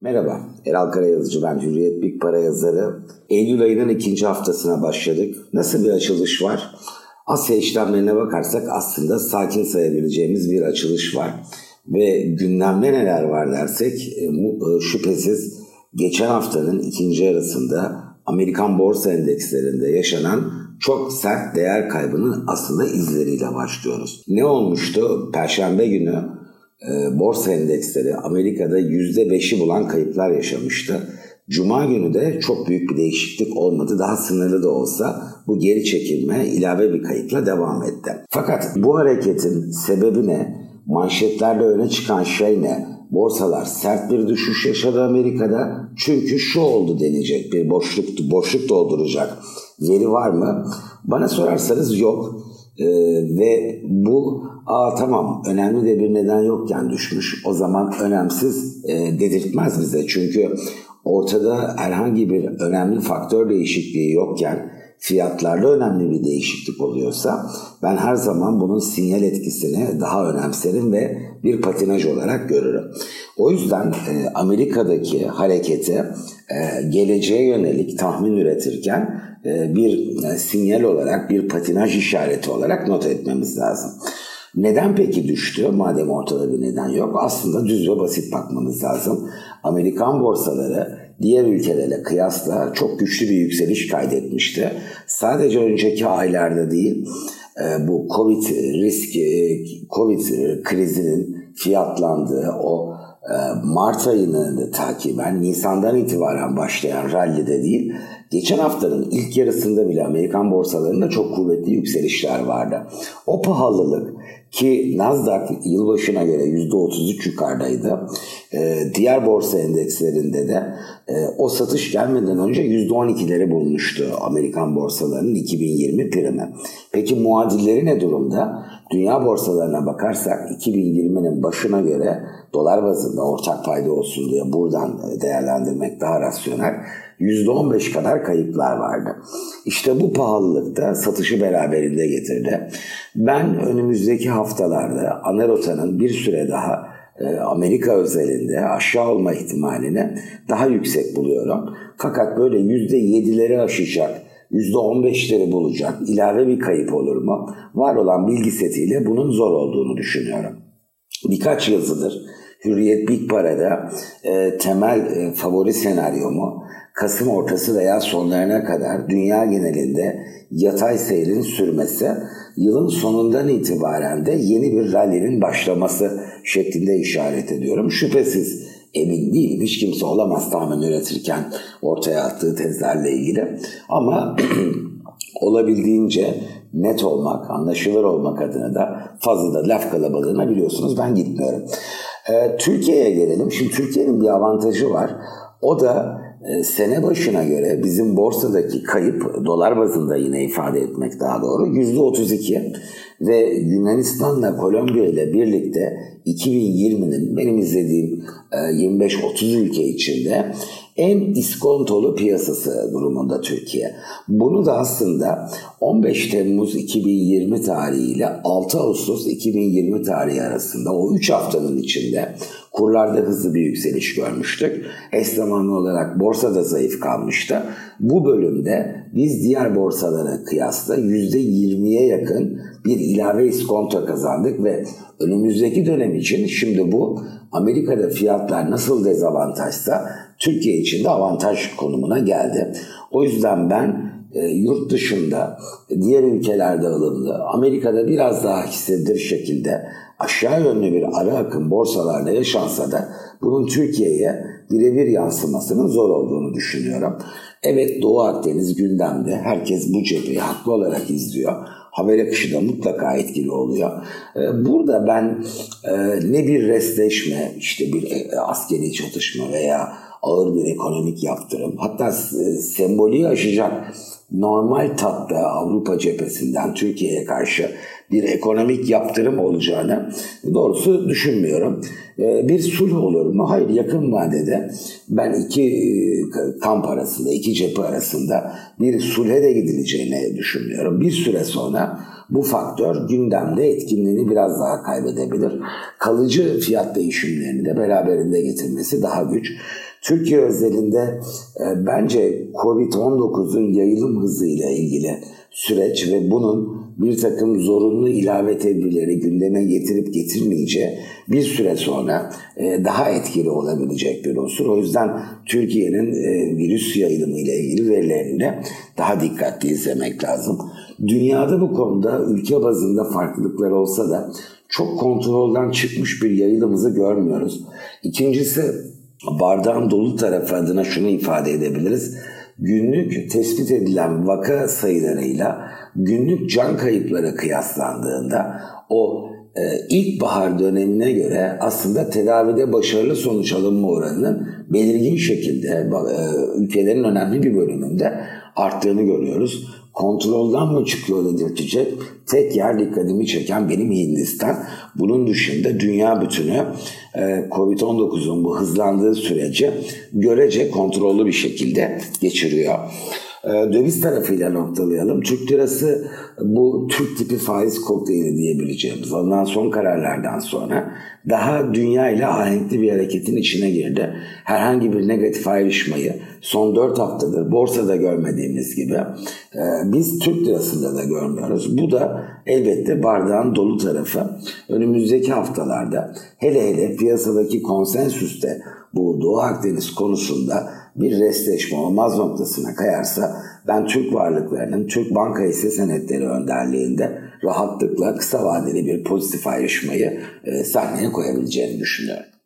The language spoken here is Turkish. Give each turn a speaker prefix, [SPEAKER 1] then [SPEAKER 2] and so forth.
[SPEAKER 1] Merhaba, Eral Karayazıcı ben, Hürriyet Big Para yazarı. Eylül ayının ikinci haftasına başladık. Nasıl bir açılış var? Asya işlemlerine bakarsak aslında sakin sayabileceğimiz bir açılış var. Ve gündemde neler var dersek e, e, şüphesiz geçen haftanın ikinci yarısında Amerikan borsa endekslerinde yaşanan çok sert değer kaybının aslında izleriyle başlıyoruz. Ne olmuştu? Perşembe günü e, borsa endeksleri Amerika'da %5'i bulan kayıplar yaşamıştı. Cuma günü de çok büyük bir değişiklik olmadı. Daha sınırlı da olsa bu geri çekilme ilave bir kayıpla devam etti. Fakat bu hareketin sebebi ne? Manşetlerde öne çıkan şey ne? Borsalar sert bir düşüş yaşadı Amerika'da. Çünkü şu oldu denecek bir boşluk boşluk dolduracak veri var mı? Bana sorarsanız yok. Ee, ve bu aa tamam önemli de bir neden yokken düşmüş o zaman önemsiz e, dedirtmez bize. Çünkü ortada herhangi bir önemli faktör değişikliği yokken fiyatlarda önemli bir değişiklik oluyorsa ben her zaman bunun sinyal etkisini daha önemserim ve bir patinaj olarak görürüm. O yüzden e, Amerika'daki hareketi e, geleceğe yönelik tahmin üretirken e, bir e, sinyal olarak, bir patinaj işareti olarak not etmemiz lazım. Neden peki düştü? Madem ortada bir neden yok. Aslında düz ve basit bakmamız lazım. Amerikan borsaları diğer ülkelerle kıyasla çok güçlü bir yükseliş kaydetmişti. Sadece önceki aylarda değil, e, bu Covid risk, Covid krizinin fiyatlandığı o Mart ayını takiben Nisan'dan itibaren başlayan rallide değil, Geçen haftanın ilk yarısında bile Amerikan borsalarında çok kuvvetli yükselişler vardı. O pahalılık ki Nasdaq yılbaşına göre %33 yukarıdaydı. Ee, diğer borsa endekslerinde de e, o satış gelmeden önce %12'leri bulmuştu Amerikan borsalarının 2020 primi. Peki muadilleri ne durumda? Dünya borsalarına bakarsak 2020'nin başına göre dolar bazında ortak payda olsun diye buradan değerlendirmek daha rasyonel. %15 kadar kayıplar vardı. İşte bu pahalılık da satışı beraberinde getirdi. Ben önümüzdeki haftalarda Anerota'nın bir süre daha e, Amerika özelinde aşağı olma ihtimalini daha yüksek buluyorum. Fakat böyle %7'leri aşacak, %15'leri bulacak ilave bir kayıp olur mu? Var olan bilgi setiyle bunun zor olduğunu düşünüyorum. Birkaç yazıdır Hürriyet Big Para'da e, temel e, favori senaryomu Kasım ortası veya sonlarına kadar dünya genelinde yatay seyrin sürmesi, yılın sonundan itibaren de yeni bir rallinin başlaması şeklinde işaret ediyorum. Şüphesiz emin değilim. Hiç kimse olamaz tahmin üretirken ortaya attığı tezlerle ilgili. Ama olabildiğince net olmak, anlaşılır olmak adına da fazla da laf kalabalığına biliyorsunuz ben gitmiyorum. Ee, Türkiye'ye gelelim. Şimdi Türkiye'nin bir avantajı var. O da sene başına göre bizim borsadaki kayıp dolar bazında yine ifade etmek daha doğru %32 ve Yunanistan'la Kolombiya ile birlikte 2020'nin benim izlediğim 25-30 e, ülke içinde en iskontolu piyasası durumunda Türkiye. Bunu da aslında 15 Temmuz 2020 tarihi ile 6 Ağustos 2020 tarihi arasında o 3 haftanın içinde kurlarda hızlı bir yükseliş görmüştük. Eş zamanlı olarak borsa da zayıf kalmıştı. Bu bölümde biz diğer borsalara kıyasla %20'ye yakın bir ilave iskonto kazandık ve önümüzdeki dönem için şimdi bu Amerika'da fiyatlar nasıl dezavantajsa Türkiye için de avantaj konumuna geldi. O yüzden ben e, yurt dışında diğer ülkelerde alımlı, Amerika'da biraz daha hissedilir şekilde aşağı yönlü bir ara akım borsalarda yaşansa da bunun Türkiye'ye birebir yansımasının zor olduğunu düşünüyorum. Evet Doğu Akdeniz gündemde. Herkes bu cepheyi haklı olarak izliyor. Haber akışı da mutlaka etkili oluyor. Ee, burada ben e, ne bir restleşme, işte bir e, askeri çatışma veya ağır bir ekonomik yaptırım, hatta sembolü aşacak normal tatta Avrupa cephesinden Türkiye'ye karşı bir ekonomik yaptırım olacağını doğrusu düşünmüyorum. Ee, bir sulh olur mu? Hayır yakın vadede ben iki e, kamp arasında, iki cephe arasında bir sulhe de gidileceğini düşünüyorum. Bir süre sonra bu faktör gündemde etkinliğini biraz daha kaybedebilir. Kalıcı fiyat değişimlerini de beraberinde getirmesi daha güç. Türkiye özelinde e, bence Covid-19'un yayılım hızıyla ilgili süreç ve bunun bir takım zorunlu ilave tedbirleri gündeme getirip getirmeyeceği bir süre sonra e, daha etkili olabilecek bir unsur. O yüzden Türkiye'nin e, virüs yayılımı ile ilgili verilerini daha dikkatli izlemek lazım. Dünyada bu konuda ülke bazında farklılıklar olsa da çok kontrolden çıkmış bir yayılımızı görmüyoruz. İkincisi bardağın dolu tarafı adına şunu ifade edebiliriz. Günlük tespit edilen vaka sayılarıyla günlük can kayıpları kıyaslandığında o e, ilkbahar dönemine göre aslında tedavide başarılı sonuç alınma oranının belirgin şekilde e, ülkelerin önemli bir bölümünde arttığını görüyoruz kontrolden mi çıkıyor dedirtecek tek yer dikkatimi çeken benim Hindistan. Bunun dışında dünya bütünü e, Covid-19'un bu hızlandığı süreci görece kontrollü bir şekilde geçiriyor. E, döviz tarafıyla noktalayalım. Türk lirası bu Türk tipi faiz kokteyli diyebileceğimiz alınan son kararlardan sonra daha dünya ile ahenkli bir hareketin içine girdi. Herhangi bir negatif ayrışmayı son 4 haftadır borsada görmediğimiz gibi biz Türk lirasında da görmüyoruz. Bu da elbette bardağın dolu tarafı. Önümüzdeki haftalarda hele hele piyasadaki konsensüste bu Doğu Akdeniz konusunda bir restleşme olmaz noktasına kayarsa ben Türk varlıklarının Türk banka hisse senetleri önderliğinde rahatlıkla kısa vadeli bir pozitif ayrışmayı e, sahneye koyabileceğini düşünüyorum.